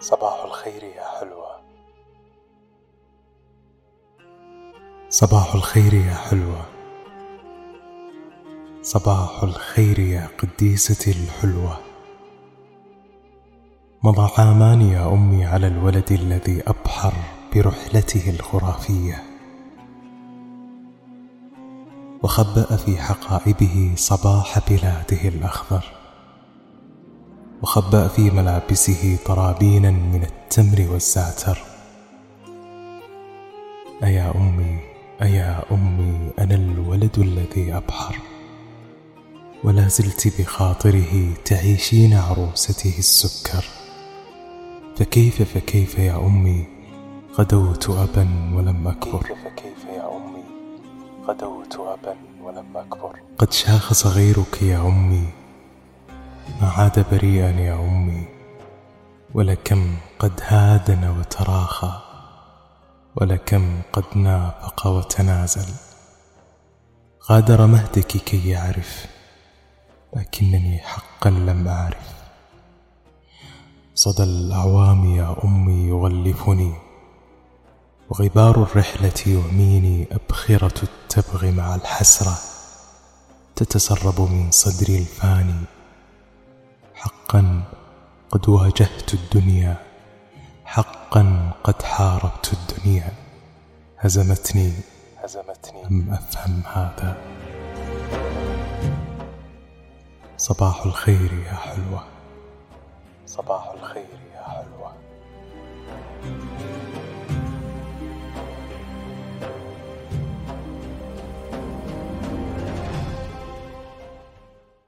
صباح الخير يا حلوة. صباح الخير يا حلوة. صباح الخير يا قديستي الحلوة. مضى عامان يا أمي على الولد الذي أبحر برحلته الخرافية. وخبأ في حقائبه صباح بلاده الأخضر. وخبأ في ملابسه طرابينا من التمر والزعتر. أيا أمي أيا أمي أنا الولد الذي أبحر. ولا زلت بخاطره تعيشين عروسته السكر. فكيف فكيف يا أمي؟ غدوت أبا ولم أكبر. كيف فكيف يا أمي؟ غدوت أبا ولم أكبر. قد شاخ صغيرك يا أمي. ما عاد بريئا يا أمي ولكم قد هادن وتراخى ولكم قد نافق وتنازل. غادر مهدك كي يعرف لكنني حقا لم أعرف. صدى الأعوام يا أمي يغلفني وغبار الرحلة يعميني أبخرة التبغ مع الحسرة تتسرب من صدري الفاني. حقا قد واجهت الدنيا حقا قد حاربت الدنيا. هزمتني هزمتني. لم أفهم هذا؟ صباح الخير يا حلوة. صباح الخير يا حلوة.